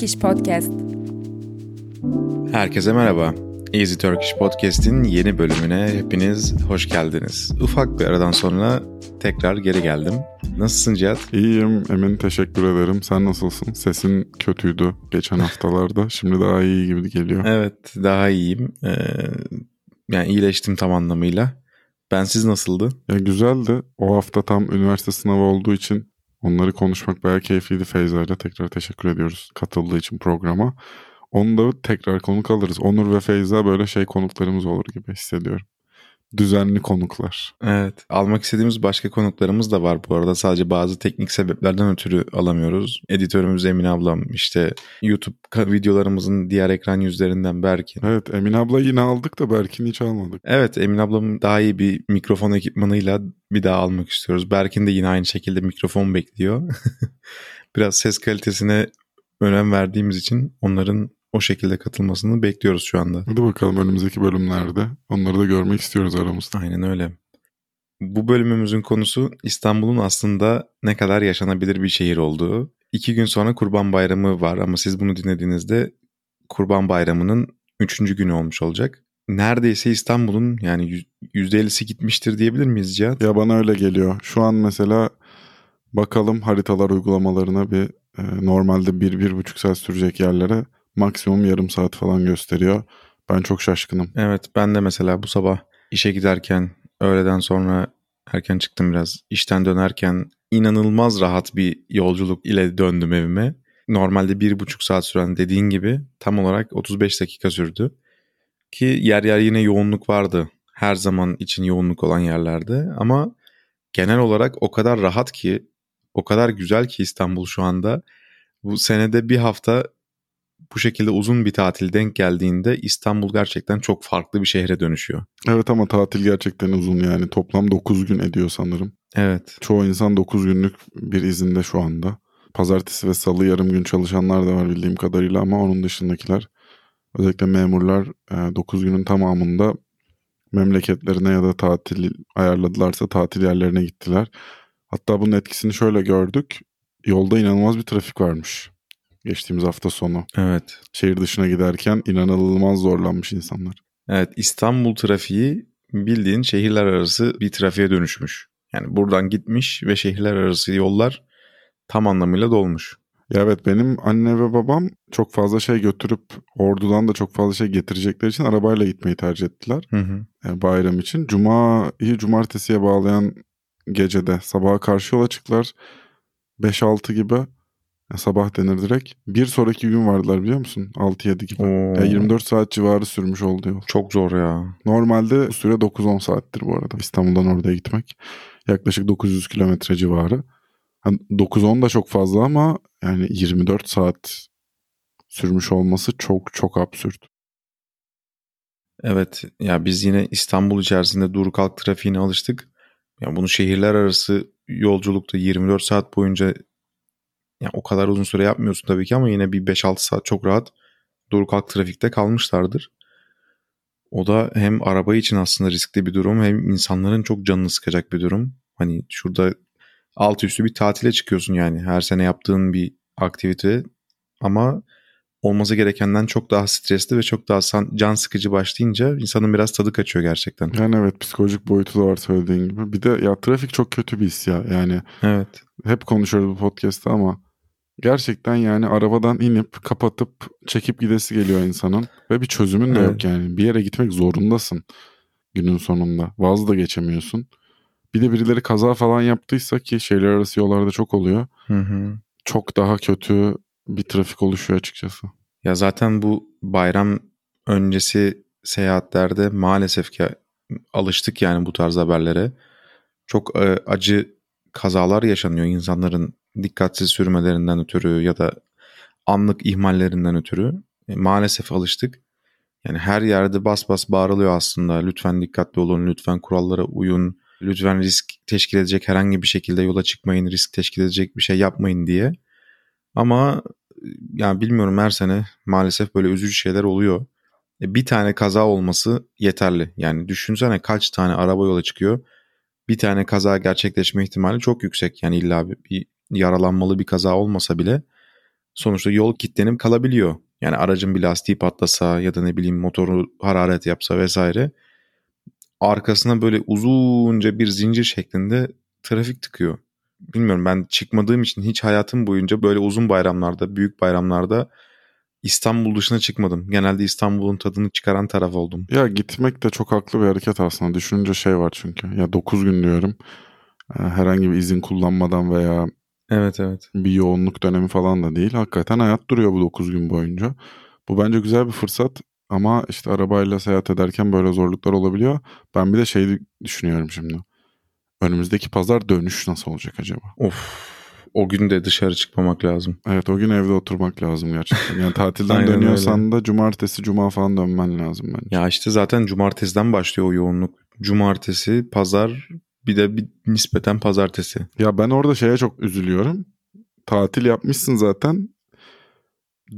Turkish Podcast. Herkese merhaba. Easy Turkish Podcast'in yeni bölümüne hepiniz hoş geldiniz. Ufak bir aradan sonra tekrar geri geldim. Nasılsın Cihat? İyiyim Emin teşekkür ederim. Sen nasılsın? Sesin kötüydü geçen haftalarda. Şimdi daha iyi gibi geliyor. Evet daha iyiyim. Ee, yani iyileştim tam anlamıyla. Ben siz nasıldı? Ya güzeldi. O hafta tam üniversite sınavı olduğu için onları konuşmak bayağı keyifliydi Feyza'yla. Tekrar teşekkür ediyoruz katıldığı için programa. Onu da tekrar konuk alırız. Onur ve Feyza böyle şey konuklarımız olur gibi hissediyorum. Düzenli konuklar. Evet. Almak istediğimiz başka konuklarımız da var bu arada. Sadece bazı teknik sebeplerden ötürü alamıyoruz. Editörümüz Emin ablam işte YouTube videolarımızın diğer ekran yüzlerinden Berkin. Evet Emin abla yine aldık da Berkin'i hiç almadık. Evet Emin ablam daha iyi bir mikrofon ekipmanıyla bir daha almak istiyoruz. Berkin de yine aynı şekilde mikrofon bekliyor. Biraz ses kalitesine önem verdiğimiz için onların o şekilde katılmasını bekliyoruz şu anda. Hadi bakalım önümüzdeki bölümlerde. Onları da görmek istiyoruz aramızda. Aynen öyle. Bu bölümümüzün konusu İstanbul'un aslında ne kadar yaşanabilir bir şehir olduğu. İki gün sonra Kurban Bayramı var ama siz bunu dinlediğinizde Kurban Bayramı'nın üçüncü günü olmuş olacak. Neredeyse İstanbul'un yani %50'si gitmiştir diyebilir miyiz Cihat? Ya bana öyle geliyor. Şu an mesela bakalım haritalar uygulamalarına bir e, normalde bir, bir buçuk saat sürecek yerlere maksimum yarım saat falan gösteriyor. Ben çok şaşkınım. Evet ben de mesela bu sabah işe giderken öğleden sonra erken çıktım biraz. İşten dönerken inanılmaz rahat bir yolculuk ile döndüm evime. Normalde bir buçuk saat süren dediğin gibi tam olarak 35 dakika sürdü. Ki yer yer yine yoğunluk vardı. Her zaman için yoğunluk olan yerlerde ama genel olarak o kadar rahat ki o kadar güzel ki İstanbul şu anda. Bu senede bir hafta bu şekilde uzun bir tatil denk geldiğinde İstanbul gerçekten çok farklı bir şehre dönüşüyor. Evet ama tatil gerçekten uzun yani toplam 9 gün ediyor sanırım. Evet. Çoğu insan 9 günlük bir izinde şu anda. Pazartesi ve salı yarım gün çalışanlar da var bildiğim kadarıyla ama onun dışındakiler özellikle memurlar 9 e, günün tamamında memleketlerine ya da tatil ayarladılarsa tatil yerlerine gittiler. Hatta bunun etkisini şöyle gördük. Yolda inanılmaz bir trafik varmış geçtiğimiz hafta sonu. Evet. Şehir dışına giderken inanılmaz zorlanmış insanlar. Evet İstanbul trafiği bildiğin şehirler arası bir trafiğe dönüşmüş. Yani buradan gitmiş ve şehirler arası yollar tam anlamıyla dolmuş. Ya evet benim anne ve babam çok fazla şey götürüp ordudan da çok fazla şey getirecekleri için arabayla gitmeyi tercih ettiler. Hı hı. Yani e, bayram için. Cuma'yı cumartesiye bağlayan gecede sabaha karşı yola çıktılar. 5-6 gibi sabah denir direkt. Bir sonraki gün vardılar biliyor musun? 6-7 gibi. Oo. 24 saat civarı sürmüş oldu yol. Çok zor ya. Normalde bu süre 9-10 saattir bu arada. İstanbul'dan oraya gitmek. Yaklaşık 900 kilometre civarı. Yani 9-10 da çok fazla ama yani 24 saat sürmüş olması çok çok absürt. Evet ya biz yine İstanbul içerisinde dur kalk trafiğine alıştık. Ya bunu şehirler arası yolculukta 24 saat boyunca yani o kadar uzun süre yapmıyorsun tabii ki ama yine bir 5-6 saat çok rahat dur kalk trafikte kalmışlardır. O da hem araba için aslında riskli bir durum hem insanların çok canını sıkacak bir durum. Hani şurada alt üstü bir tatile çıkıyorsun yani her sene yaptığın bir aktivite ama olması gerekenden çok daha stresli ve çok daha can sıkıcı başlayınca insanın biraz tadı kaçıyor gerçekten. Yani evet psikolojik boyutu da var söylediğin gibi. Bir de ya trafik çok kötü bir his ya yani. Evet. Hep konuşuyoruz bu podcast'ta ama Gerçekten yani arabadan inip kapatıp çekip gidesi geliyor insanın ve bir çözümün de evet. yok yani. Bir yere gitmek zorundasın günün sonunda. Vaz da geçemiyorsun. Bir de birileri kaza falan yaptıysa ki şehirler arası yollarda çok oluyor. Hı hı. Çok daha kötü bir trafik oluşuyor açıkçası. Ya zaten bu bayram öncesi seyahatlerde maalesef ki alıştık yani bu tarz haberlere. Çok e, acı kazalar yaşanıyor insanların dikkatsiz sürmelerinden ötürü ya da anlık ihmallerinden ötürü e, maalesef alıştık. Yani her yerde bas bas bağırılıyor aslında. Lütfen dikkatli olun, lütfen kurallara uyun, lütfen risk teşkil edecek herhangi bir şekilde yola çıkmayın, risk teşkil edecek bir şey yapmayın diye. Ama yani bilmiyorum her sene maalesef böyle üzücü şeyler oluyor. E, bir tane kaza olması yeterli. Yani düşünsene kaç tane araba yola çıkıyor. Bir tane kaza gerçekleşme ihtimali çok yüksek. Yani illa bir yaralanmalı bir kaza olmasa bile sonuçta yol kilitlenip kalabiliyor. Yani aracın bir lastiği patlasa ya da ne bileyim motoru hararet yapsa vesaire arkasına böyle uzunca bir zincir şeklinde trafik tıkıyor. Bilmiyorum ben çıkmadığım için hiç hayatım boyunca böyle uzun bayramlarda, büyük bayramlarda İstanbul dışına çıkmadım. Genelde İstanbul'un tadını çıkaran taraf oldum. Ya gitmek de çok haklı bir hareket aslında. Düşününce şey var çünkü. Ya 9 gün diyorum. Ee, herhangi bir izin kullanmadan veya Evet evet. bir yoğunluk dönemi falan da değil. Hakikaten hayat duruyor bu 9 gün boyunca. Bu bence güzel bir fırsat ama işte arabayla seyahat ederken böyle zorluklar olabiliyor. Ben bir de şey düşünüyorum şimdi. Önümüzdeki pazar dönüş nasıl olacak acaba? Of o gün de dışarı çıkmamak lazım. Evet o gün evde oturmak lazım gerçekten. Yani tatilden dönüyorsan da cumartesi cuma falan dönmen lazım bence. Ya işte zaten cumartesiden başlıyor o yoğunluk. Cumartesi, pazar bir de bir nispeten pazartesi. Ya ben orada şeye çok üzülüyorum. Tatil yapmışsın zaten.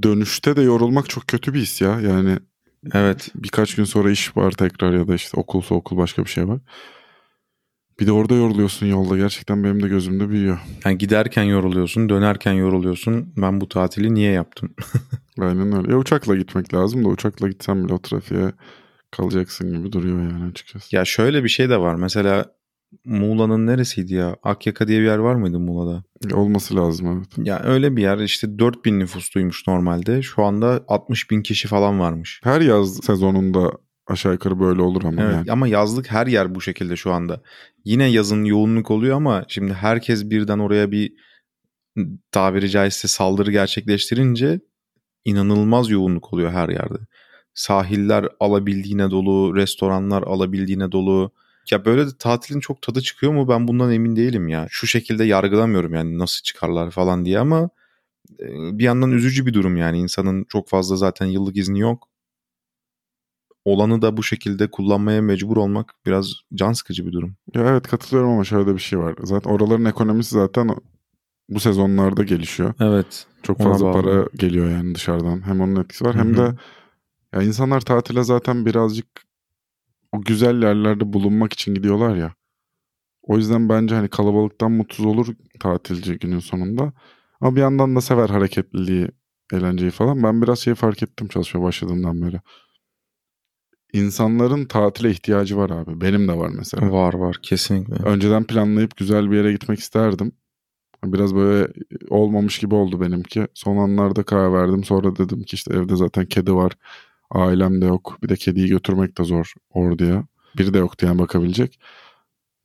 Dönüşte de yorulmak çok kötü bir his ya. Yani Evet. Birkaç gün sonra iş var tekrar ya da işte okulsa okul başka bir şey var. Bir de orada yoruluyorsun yolda. Gerçekten benim de gözümde büyüyor. Yani giderken yoruluyorsun, dönerken yoruluyorsun. Ben bu tatili niye yaptım? Aynen öyle. Ya uçakla gitmek lazım da uçakla gitsem bile o trafiğe kalacaksın gibi duruyor yani açıkçası. Ya şöyle bir şey de var. Mesela Muğla'nın neresiydi ya? Akyaka diye bir yer var mıydı Muğla'da? Olması lazım evet. Ya öyle bir yer işte 4000 nüfusluymuş normalde. Şu anda 60 bin kişi falan varmış. Her yaz sezonunda aşağı yukarı böyle olur ama evet, yani. Ama yazlık her yer bu şekilde şu anda. Yine yazın yoğunluk oluyor ama şimdi herkes birden oraya bir tabiri caizse saldırı gerçekleştirince inanılmaz yoğunluk oluyor her yerde. Sahiller alabildiğine dolu, restoranlar alabildiğine dolu. Ya böyle de tatilin çok tadı çıkıyor mu ben bundan emin değilim ya. Şu şekilde yargılamıyorum yani nasıl çıkarlar falan diye ama bir yandan üzücü bir durum yani insanın çok fazla zaten yıllık izni yok. Olanı da bu şekilde kullanmaya mecbur olmak biraz can sıkıcı bir durum. Ya evet katılıyorum ama şöyle bir şey var. Zaten oraların ekonomisi zaten bu sezonlarda gelişiyor. Evet. Çok fazla para geliyor yani dışarıdan. Hem onun etkisi var Hı-hı. hem de ya insanlar tatile zaten birazcık o güzel yerlerde bulunmak için gidiyorlar ya. O yüzden bence hani kalabalıktan mutsuz olur tatilci günün sonunda. Ama bir yandan da sever hareketliliği, eğlenceyi falan. Ben biraz şey fark ettim çalışmaya başladığımdan beri. İnsanların tatile ihtiyacı var abi. Benim de var mesela. Var var kesinlikle. Önceden planlayıp güzel bir yere gitmek isterdim. Biraz böyle olmamış gibi oldu benimki. Son anlarda karar verdim. Sonra dedim ki işte evde zaten kedi var. Ailem de yok. Bir de kediyi götürmek de zor orduya. Biri de yoktu yani bakabilecek.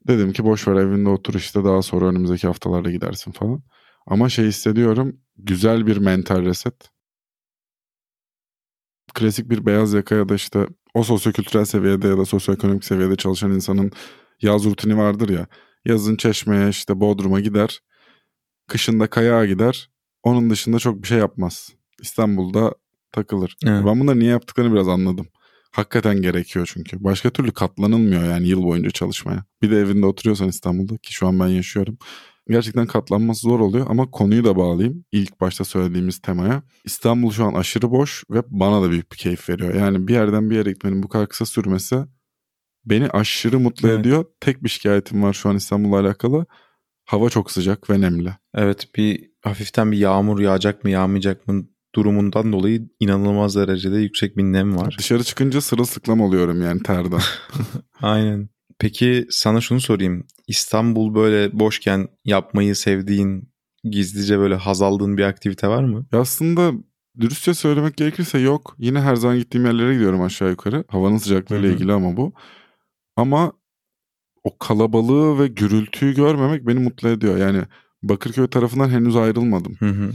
Dedim ki boş ver evinde otur işte daha sonra önümüzdeki haftalarda gidersin falan. Ama şey hissediyorum güzel bir mental reset. Klasik bir beyaz yaka ya da işte o sosyokültürel seviyede ya da sosyoekonomik seviyede çalışan insanın yaz rutini vardır ya. Yazın Çeşme'ye işte Bodrum'a gider. Kışında kayağa gider. Onun dışında çok bir şey yapmaz. İstanbul'da takılır. Evet. Ben bunları niye yaptıklarını biraz anladım. Hakikaten gerekiyor çünkü. Başka türlü katlanılmıyor yani yıl boyunca çalışmaya. Bir de evinde oturuyorsan İstanbul'da ki şu an ben yaşıyorum. Gerçekten katlanması zor oluyor ama konuyu da bağlayayım ilk başta söylediğimiz temaya. İstanbul şu an aşırı boş ve bana da büyük bir keyif veriyor. Yani bir yerden bir yere gitmenin bu kadar kısa sürmesi beni aşırı mutlu evet. ediyor. Tek bir şikayetim var şu an İstanbul'la alakalı. Hava çok sıcak ve nemli. Evet bir hafiften bir yağmur yağacak mı yağmayacak mı durumundan dolayı inanılmaz derecede yüksek bir nem var. Dışarı çıkınca sırılsıklam oluyorum yani terden. Aynen. Peki sana şunu sorayım. İstanbul böyle boşken yapmayı sevdiğin, gizlice böyle haz aldığın bir aktivite var mı? Aslında dürüstçe söylemek gerekirse yok. Yine her zaman gittiğim yerlere gidiyorum aşağı yukarı. Havanın sıcaklığıyla ilgili ama bu. Ama o kalabalığı ve gürültüyü görmemek beni mutlu ediyor. Yani Bakırköy tarafından henüz ayrılmadım. Hı hı.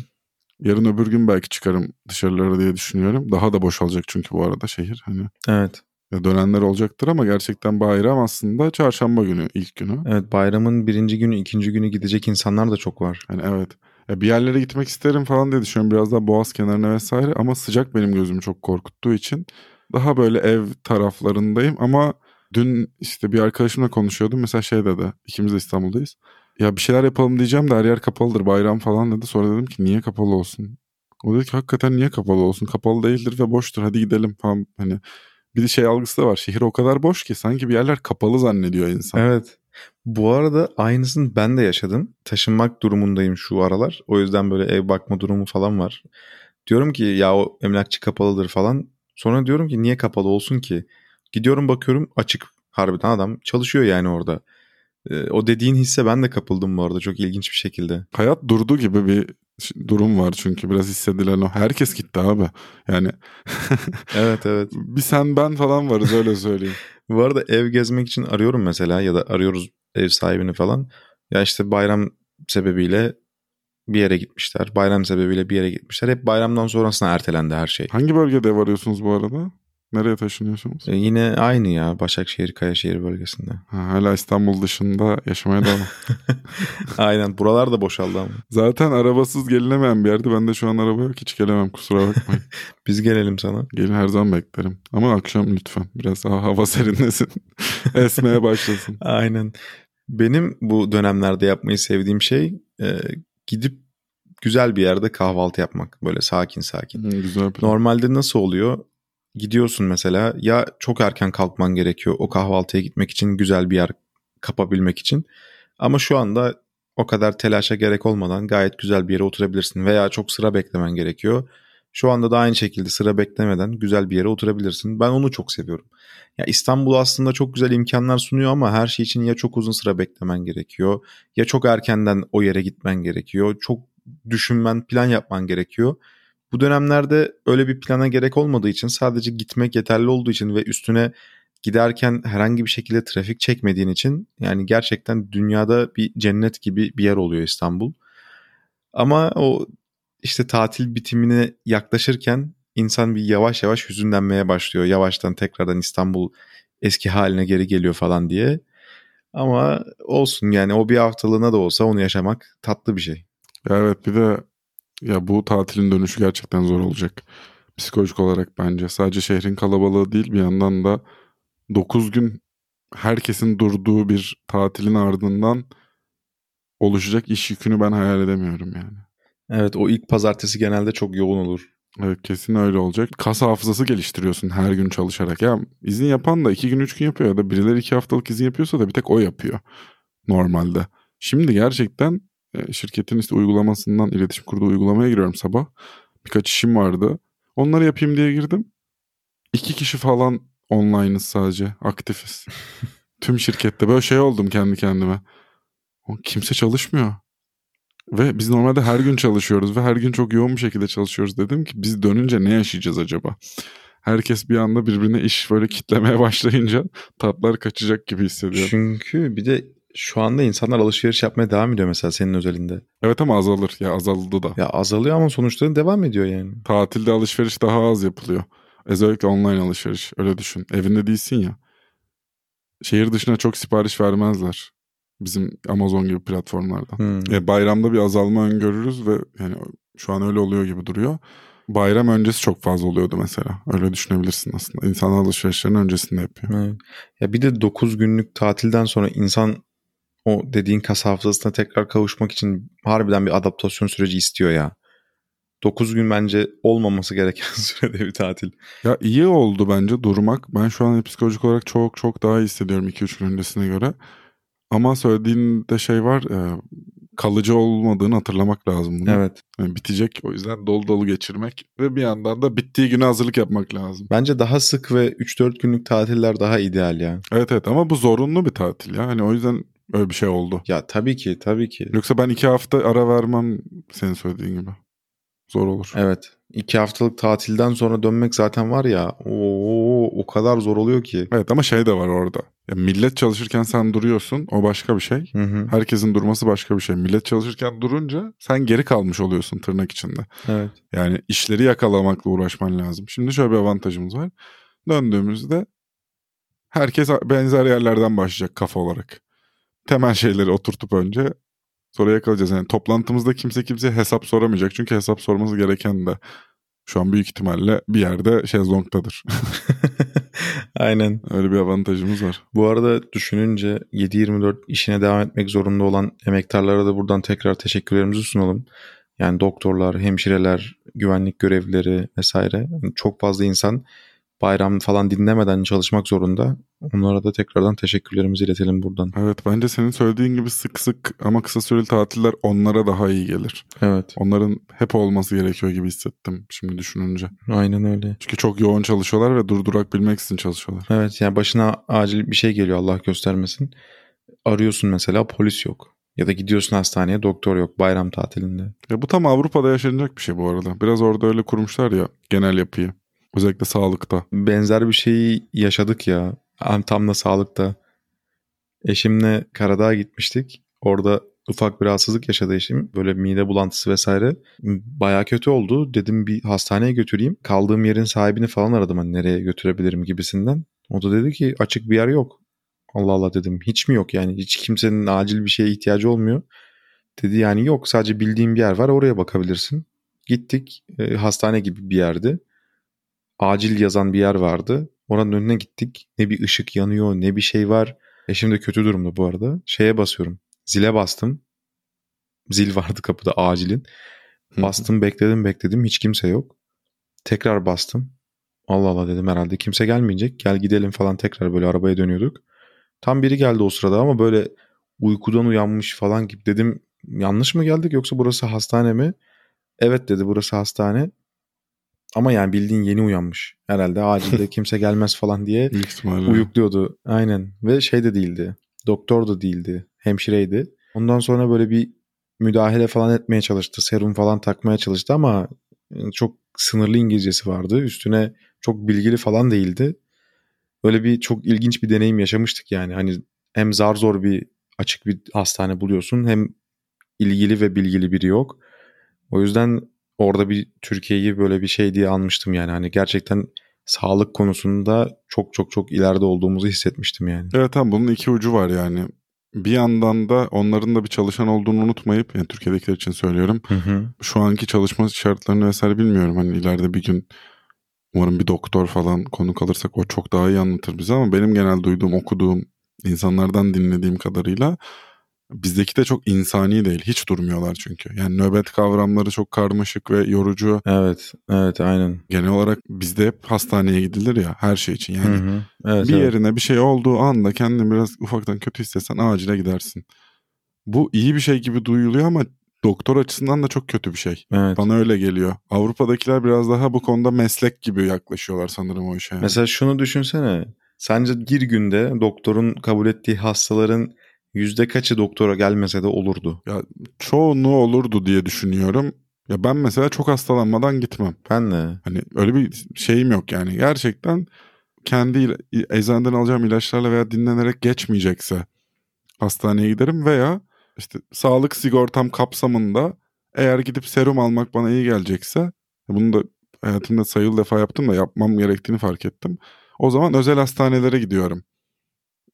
Yarın öbür gün belki çıkarım dışarılara diye düşünüyorum. Daha da boşalacak çünkü bu arada şehir. Hani Evet. Ya dönenler olacaktır ama gerçekten bayram aslında çarşamba günü ilk günü. Evet bayramın birinci günü ikinci günü gidecek insanlar da çok var. Hani evet. Ya bir yerlere gitmek isterim falan diye düşünüyorum. Biraz daha boğaz kenarına vesaire ama sıcak benim gözümü çok korkuttuğu için daha böyle ev taraflarındayım ama dün işte bir arkadaşımla konuşuyordum. Mesela şey dedi. ikimiz de İstanbul'dayız. Ya bir şeyler yapalım diyeceğim de her yer kapalıdır bayram falan dedi. Sonra dedim ki niye kapalı olsun? O dedi ki hakikaten niye kapalı olsun? Kapalı değildir ve boştur hadi gidelim falan. Hani bir şey algısı da var. Şehir o kadar boş ki sanki bir yerler kapalı zannediyor insan. Evet. Bu arada aynısını ben de yaşadım. Taşınmak durumundayım şu aralar. O yüzden böyle ev bakma durumu falan var. Diyorum ki ya o emlakçı kapalıdır falan. Sonra diyorum ki niye kapalı olsun ki? Gidiyorum bakıyorum açık. Harbiden adam çalışıyor yani orada. Ee, o dediğin hisse ben de kapıldım bu arada çok ilginç bir şekilde. Hayat durdu gibi bir durum var çünkü biraz hissedilen o. Herkes gitti abi. Yani evet evet. bir sen ben falan varız öyle söyleyeyim. bu arada ev gezmek için arıyorum mesela ya da arıyoruz ev sahibini falan. Ya işte bayram sebebiyle bir yere gitmişler. Bayram sebebiyle bir yere gitmişler. Hep bayramdan sonrasına ertelendi her şey. Hangi bölgede ev arıyorsunuz bu arada? Nereye taşınıyorsunuz? E yine aynı ya Başakşehir Kayaşehir bölgesinde. Ha, hala İstanbul dışında yaşamaya devam. Aynen buralar da boşaldı ama. Zaten arabasız gelinemeyen bir yerde. Ben de şu an araba yok hiç gelemem kusura bakmayın. Biz gelelim sana. Gelin her zaman beklerim. Ama akşam lütfen biraz daha hava serinlesin. Esmeye başlasın. Aynen. Benim bu dönemlerde yapmayı sevdiğim şey e, gidip güzel bir yerde kahvaltı yapmak. Böyle sakin sakin. Hı, güzel plan. Normalde nasıl oluyor? Gidiyorsun mesela ya çok erken kalkman gerekiyor o kahvaltıya gitmek için güzel bir yer kapabilmek için. Ama şu anda o kadar telaşa gerek olmadan gayet güzel bir yere oturabilirsin veya çok sıra beklemen gerekiyor. Şu anda da aynı şekilde sıra beklemeden güzel bir yere oturabilirsin. Ben onu çok seviyorum. Ya İstanbul aslında çok güzel imkanlar sunuyor ama her şey için ya çok uzun sıra beklemen gerekiyor ya çok erkenden o yere gitmen gerekiyor. Çok düşünmen, plan yapman gerekiyor. Bu dönemlerde öyle bir plana gerek olmadığı için sadece gitmek yeterli olduğu için ve üstüne giderken herhangi bir şekilde trafik çekmediğin için yani gerçekten dünyada bir cennet gibi bir yer oluyor İstanbul. Ama o işte tatil bitimine yaklaşırken insan bir yavaş yavaş hüzünlenmeye başlıyor. Yavaştan tekrardan İstanbul eski haline geri geliyor falan diye. Ama olsun yani o bir haftalığına da olsa onu yaşamak tatlı bir şey. Evet bir de ya bu tatilin dönüşü gerçekten zor olacak. Psikolojik olarak bence. Sadece şehrin kalabalığı değil bir yandan da 9 gün herkesin durduğu bir tatilin ardından oluşacak iş yükünü ben hayal edemiyorum yani. Evet o ilk pazartesi genelde çok yoğun olur. Evet kesin öyle olacak. Kas hafızası geliştiriyorsun her gün çalışarak. Ya izin yapan da iki gün üç gün yapıyor ya da birileri iki haftalık izin yapıyorsa da bir tek o yapıyor normalde. Şimdi gerçekten şirketin işte uygulamasından iletişim kurduğu uygulamaya giriyorum sabah. Birkaç işim vardı. Onları yapayım diye girdim. İki kişi falan online'ız sadece aktifiz. Tüm şirkette böyle şey oldum kendi kendime. Kimse çalışmıyor. Ve biz normalde her gün çalışıyoruz ve her gün çok yoğun bir şekilde çalışıyoruz. Dedim ki biz dönünce ne yaşayacağız acaba? Herkes bir anda birbirine iş böyle kitlemeye başlayınca tatlar kaçacak gibi hissediyorum. Çünkü bir de şu anda insanlar alışveriş yapmaya devam ediyor mesela senin özelinde. Evet ama azalır ya azaldı da. Ya azalıyor ama sonuçta devam ediyor yani. Tatilde alışveriş daha az yapılıyor. Özellikle online alışveriş öyle düşün. Evinde değilsin ya. Şehir dışına çok sipariş vermezler. Bizim Amazon gibi platformlardan. Hmm. E, bayramda bir azalma öngörürüz ve yani şu an öyle oluyor gibi duruyor. Bayram öncesi çok fazla oluyordu mesela. Öyle düşünebilirsin aslında. İnsan alışverişlerini öncesinde yapıyor. Evet. Ya bir de 9 günlük tatilden sonra insan o dediğin kas hafızasına tekrar kavuşmak için harbiden bir adaptasyon süreci istiyor ya. 9 gün bence olmaması gereken sürede bir tatil. Ya iyi oldu bence durmak. Ben şu an psikolojik olarak çok çok daha iyi hissediyorum 2-3 gün öncesine göre. Ama söylediğinde şey var e, kalıcı olmadığını hatırlamak lazım. Bunu. Evet. Yani bitecek o yüzden dolu dolu geçirmek ve bir yandan da bittiği güne hazırlık yapmak lazım. Bence daha sık ve 3-4 günlük tatiller daha ideal ya. Evet evet ama bu zorunlu bir tatil ya. Hani o yüzden öyle bir şey oldu. Ya tabii ki tabii ki. Yoksa ben iki hafta ara vermem senin söylediğin gibi. Zor olur. Evet. İki haftalık tatilden sonra dönmek zaten var ya o o kadar zor oluyor ki. Evet ama şey de var orada. Ya millet çalışırken sen duruyorsun o başka bir şey. Hı hı. Herkesin durması başka bir şey. Millet çalışırken durunca sen geri kalmış oluyorsun tırnak içinde. Evet. Yani işleri yakalamakla uğraşman lazım. Şimdi şöyle bir avantajımız var. Döndüğümüzde herkes benzer yerlerden başlayacak kafa olarak. Temel şeyleri oturtup önce sonra yakalayacağız. Yani toplantımızda kimse kimseye hesap soramayacak. Çünkü hesap sorması gereken de şu an büyük ihtimalle bir yerde şezlongtadır. Aynen. Öyle bir avantajımız var. Bu arada düşününce 7-24 işine devam etmek zorunda olan emektarlara da buradan tekrar teşekkürlerimizi sunalım. Yani doktorlar, hemşireler, güvenlik görevlileri vesaire çok fazla insan bayram falan dinlemeden çalışmak zorunda. Onlara da tekrardan teşekkürlerimizi iletelim buradan. Evet bence senin söylediğin gibi sık sık ama kısa süreli tatiller onlara daha iyi gelir. Evet. Onların hep olması gerekiyor gibi hissettim şimdi düşününce. Aynen öyle. Çünkü çok yoğun çalışıyorlar ve durdurak bilmek için çalışıyorlar. Evet yani başına acil bir şey geliyor Allah göstermesin. Arıyorsun mesela polis yok. Ya da gidiyorsun hastaneye doktor yok bayram tatilinde. Ya bu tam Avrupa'da yaşanacak bir şey bu arada. Biraz orada öyle kurmuşlar ya genel yapıyı. Özellikle sağlıkta. Benzer bir şeyi yaşadık ya. Tam da sağlıkta. Eşimle Karadağ'a gitmiştik. Orada ufak bir rahatsızlık yaşadı eşim. Böyle mide bulantısı vesaire. Baya kötü oldu. Dedim bir hastaneye götüreyim. Kaldığım yerin sahibini falan aradım hani nereye götürebilirim gibisinden. O da dedi ki açık bir yer yok. Allah Allah dedim. Hiç mi yok yani? Hiç kimsenin acil bir şeye ihtiyacı olmuyor. Dedi yani yok sadece bildiğim bir yer var oraya bakabilirsin. Gittik e, hastane gibi bir yerdi. Acil yazan bir yer vardı. Oranın önüne gittik. Ne bir ışık yanıyor ne bir şey var. Eşim de kötü durumda bu arada. Şeye basıyorum. Zile bastım. Zil vardı kapıda acilin. Bastım bekledim bekledim hiç kimse yok. Tekrar bastım. Allah Allah dedim herhalde kimse gelmeyecek. Gel gidelim falan tekrar böyle arabaya dönüyorduk. Tam biri geldi o sırada ama böyle uykudan uyanmış falan gibi dedim yanlış mı geldik yoksa burası hastane mi? Evet dedi burası hastane. Ama yani bildiğin yeni uyanmış. Herhalde acilde kimse gelmez falan diye uyukluyordu. Aynen ve şey de değildi. Doktor da değildi. Hemşireydi. Ondan sonra böyle bir müdahale falan etmeye çalıştı. Serum falan takmaya çalıştı ama çok sınırlı İngilizcesi vardı. Üstüne çok bilgili falan değildi. Böyle bir çok ilginç bir deneyim yaşamıştık yani. Hani hem zar zor bir açık bir hastane buluyorsun hem ilgili ve bilgili biri yok. O yüzden orada bir Türkiye'yi böyle bir şey diye almıştım yani. Hani gerçekten sağlık konusunda çok çok çok ileride olduğumuzu hissetmiştim yani. Evet tamam bunun iki ucu var yani. Bir yandan da onların da bir çalışan olduğunu unutmayıp yani Türkiye'dekiler için söylüyorum. Hı hı. Şu anki çalışma şartlarını vesaire bilmiyorum. Hani ileride bir gün umarım bir doktor falan konuk alırsak o çok daha iyi anlatır bize ama benim genel duyduğum, okuduğum, insanlardan dinlediğim kadarıyla bizdeki de çok insani değil. Hiç durmuyorlar çünkü. Yani nöbet kavramları çok karmaşık ve yorucu. Evet, evet aynen. Genel olarak bizde hep hastaneye gidilir ya her şey için. Yani hı hı. Evet, bir evet. yerine bir şey olduğu anda kendini biraz ufaktan kötü hissesen acile gidersin. Bu iyi bir şey gibi duyuluyor ama doktor açısından da çok kötü bir şey. Evet. Bana öyle geliyor. Avrupa'dakiler biraz daha bu konuda meslek gibi yaklaşıyorlar sanırım o işe. Mesela şunu düşünsene. Sence bir günde doktorun kabul ettiği hastaların yüzde kaçı doktora gelmese de olurdu? Ya çoğunluğu olurdu diye düşünüyorum. Ya ben mesela çok hastalanmadan gitmem. Ben de. Hani öyle bir şeyim yok yani. Gerçekten kendi eczaneden alacağım ilaçlarla veya dinlenerek geçmeyecekse hastaneye giderim veya işte sağlık sigortam kapsamında eğer gidip serum almak bana iyi gelecekse bunu da hayatımda sayılı defa yaptım da yapmam gerektiğini fark ettim. O zaman özel hastanelere gidiyorum.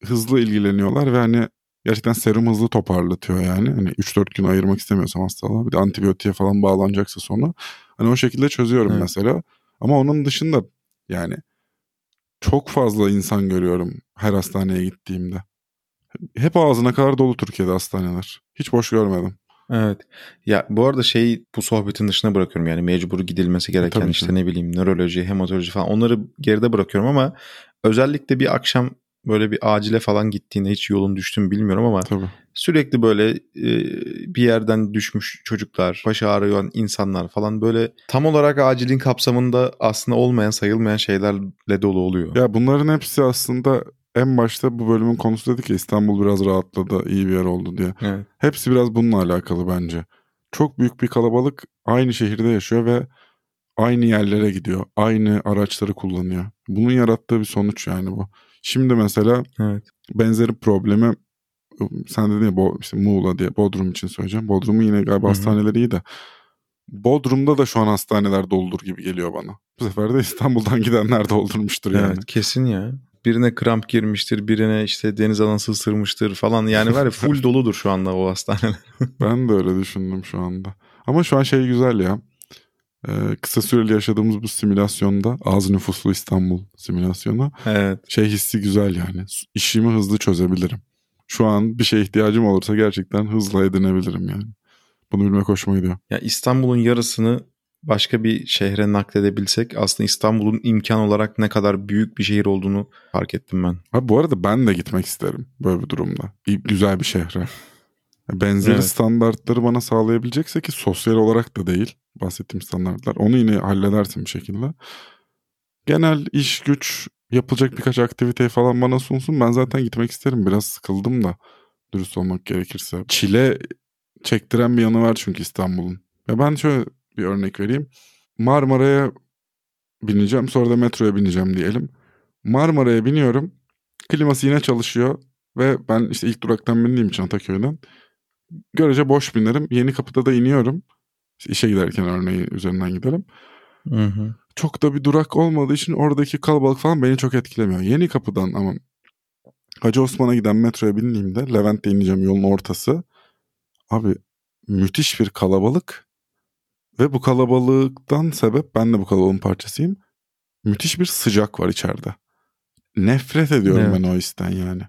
Hızlı ilgileniyorlar ve hani gerçekten serum hızlı toparlatıyor yani. Hani 3-4 gün ayırmak istemiyorsam hastalığa bir de antibiyotiğe falan bağlanacaksa sonra. Hani o şekilde çözüyorum evet. mesela. Ama onun dışında yani çok fazla insan görüyorum her hastaneye gittiğimde. Hep ağzına kadar dolu Türkiye'de hastaneler. Hiç boş görmedim. Evet. Ya bu arada şey bu sohbetin dışına bırakıyorum yani mecbur gidilmesi gereken Tabii işte ki. ne bileyim nöroloji, hematoloji falan onları geride bırakıyorum ama özellikle bir akşam böyle bir acile falan gittiğinde hiç yolun düştüğümü bilmiyorum ama Tabii. sürekli böyle e, bir yerden düşmüş çocuklar, başı ağrıyan insanlar falan böyle tam olarak acilin kapsamında aslında olmayan sayılmayan şeylerle dolu oluyor. Ya bunların hepsi aslında en başta bu bölümün konusu dedik ya İstanbul biraz rahatladı, iyi bir yer oldu diye. Evet. Hepsi biraz bununla alakalı bence. Çok büyük bir kalabalık aynı şehirde yaşıyor ve aynı yerlere gidiyor. Aynı araçları kullanıyor. Bunun yarattığı bir sonuç yani bu. Şimdi mesela evet. benzeri problemi sen dedin ya Bo, işte Muğla diye Bodrum için söyleyeceğim. Bodrum'un yine galiba Hı-hı. hastaneleri iyi de Bodrum'da da şu an hastaneler doldur gibi geliyor bana. Bu sefer de İstanbul'dan gidenler doldurmuştur yani. Evet kesin ya. Birine kramp girmiştir, birine işte deniz anası ısırmıştır falan. Yani var ya full doludur şu anda o hastane. ben de öyle düşündüm şu anda. Ama şu an şey güzel ya. Ee, kısa süreli yaşadığımız bu simülasyonda az nüfuslu İstanbul simülasyonu. Evet. Şey hissi güzel yani. İşimi hızlı çözebilirim. Şu an bir şeye ihtiyacım olursa gerçekten hızla edinebilirim yani. Bunu bilmek hoşuma gidiyor. Ya İstanbul'un yarısını başka bir şehre nakledebilsek aslında İstanbul'un imkan olarak ne kadar büyük bir şehir olduğunu fark ettim ben. Abi bu arada ben de gitmek isterim böyle bir durumda. Güzel bir şehre. Benzeri Evet. standartları bana sağlayabilecekse ki sosyal olarak da değil bahsettiğim standartlar. Onu yine halledersin bir şekilde. Genel iş güç yapılacak birkaç aktivite falan bana sunsun. Ben zaten gitmek isterim. Biraz sıkıldım da dürüst olmak gerekirse. Çile çektiren bir yanı var çünkü İstanbul'un. Ya ben şöyle bir örnek vereyim. Marmara'ya bineceğim sonra da metroya bineceğim diyelim. Marmara'ya biniyorum. Kliması yine çalışıyor ve ben işte ilk duraktan bindiğim için Ataköy'den görece boş binerim. Yeni kapıda da iniyorum. İşte işe giderken örneği üzerinden gidelim. Hı hı. Çok da bir durak olmadığı için oradaki kalabalık falan beni çok etkilemiyor. Yeni kapıdan ama Hacı Osman'a giden metroya bindiğimde Levent'te ineceğim yolun ortası. Abi müthiş bir kalabalık ve bu kalabalıktan sebep ben de bu kalabalığın parçasıyım. Müthiş bir sıcak var içeride. Nefret ediyorum Evet. ben o histen yani.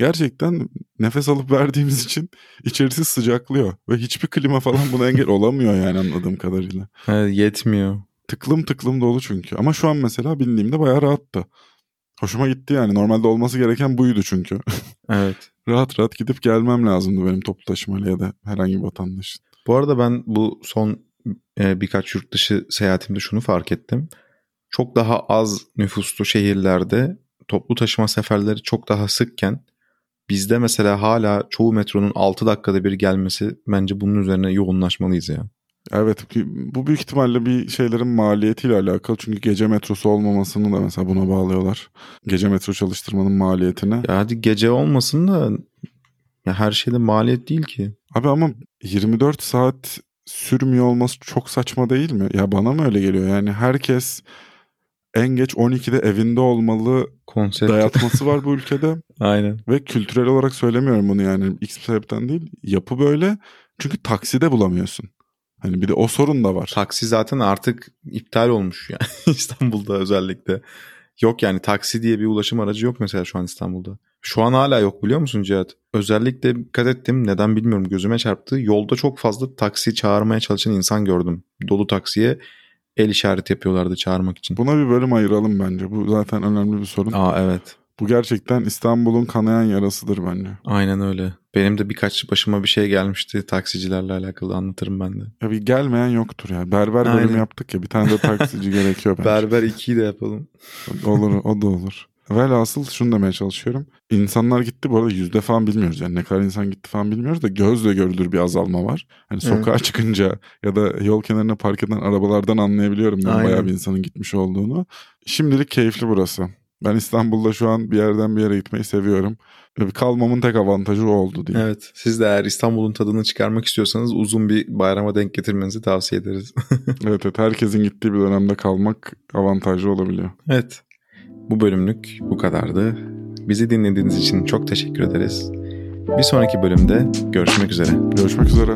Gerçekten nefes alıp verdiğimiz için içerisi sıcaklıyor. Ve hiçbir klima falan buna engel olamıyor yani anladığım kadarıyla. Evet, yetmiyor. Tıklım tıklım dolu çünkü. Ama şu an mesela bindiğimde bayağı rahattı. Hoşuma gitti yani. Normalde olması gereken buydu çünkü. Evet. rahat rahat gidip gelmem lazımdı benim toplu taşımayla ya da herhangi bir vatandaşın. Bu arada ben bu son e, birkaç yurt dışı seyahatimde şunu fark ettim. Çok daha az nüfuslu şehirlerde toplu taşıma seferleri çok daha sıkken bizde mesela hala çoğu metronun 6 dakikada bir gelmesi bence bunun üzerine yoğunlaşmalıyız ya. Evet ki bu büyük ihtimalle bir şeylerin maliyetiyle alakalı. Çünkü gece metrosu olmamasını da mesela buna bağlıyorlar. Gece metro çalıştırmanın maliyetine. Ya hadi gece olmasın da ya her şeyde maliyet değil ki. Abi ama 24 saat sürmüyor olması çok saçma değil mi? Ya bana mı öyle geliyor? Yani herkes en geç 12'de evinde olmalı Konsept. dayatması var bu ülkede. Aynen. Ve kültürel olarak söylemiyorum bunu yani X sebepten değil. Yapı böyle çünkü takside bulamıyorsun. Hani bir de o sorun da var. Taksi zaten artık iptal olmuş yani İstanbul'da özellikle. Yok yani taksi diye bir ulaşım aracı yok mesela şu an İstanbul'da. Şu an hala yok biliyor musun Cihat? Özellikle dikkat ettim neden bilmiyorum gözüme çarptı. Yolda çok fazla taksi çağırmaya çalışan insan gördüm. Dolu taksiye el işareti yapıyorlardı çağırmak için. Buna bir bölüm ayıralım bence. Bu zaten önemli bir sorun. Aa evet. Bu gerçekten İstanbul'un kanayan yarasıdır bence. Aynen öyle. Benim de birkaç başıma bir şey gelmişti taksicilerle alakalı anlatırım ben de. Ya bir gelmeyen yoktur ya. Berber bölümü Aynen. yaptık ya. Bir tane de taksici gerekiyor bence. Berber 2'yi de yapalım. Olur o da olur. Velhasıl şunu demeye çalışıyorum. İnsanlar gitti bu arada yüzde falan bilmiyoruz. Yani ne kadar insan gitti falan bilmiyoruz da gözle görülür bir azalma var. Hani sokağa çıkınca ya da yol kenarına park eden arabalardan anlayabiliyorum Aynen. bayağı bir insanın gitmiş olduğunu. Şimdilik keyifli burası. Ben İstanbul'da şu an bir yerden bir yere gitmeyi seviyorum. Kalmamın tek avantajı o oldu diye. Evet. Siz de eğer İstanbul'un tadını çıkarmak istiyorsanız uzun bir bayrama denk getirmenizi tavsiye ederiz. Evet, evet herkesin gittiği bir dönemde kalmak avantajlı olabiliyor. evet. Bu bölümlük bu kadardı. Bizi dinlediğiniz için çok teşekkür ederiz. Bir sonraki bölümde görüşmek üzere. Görüşmek üzere.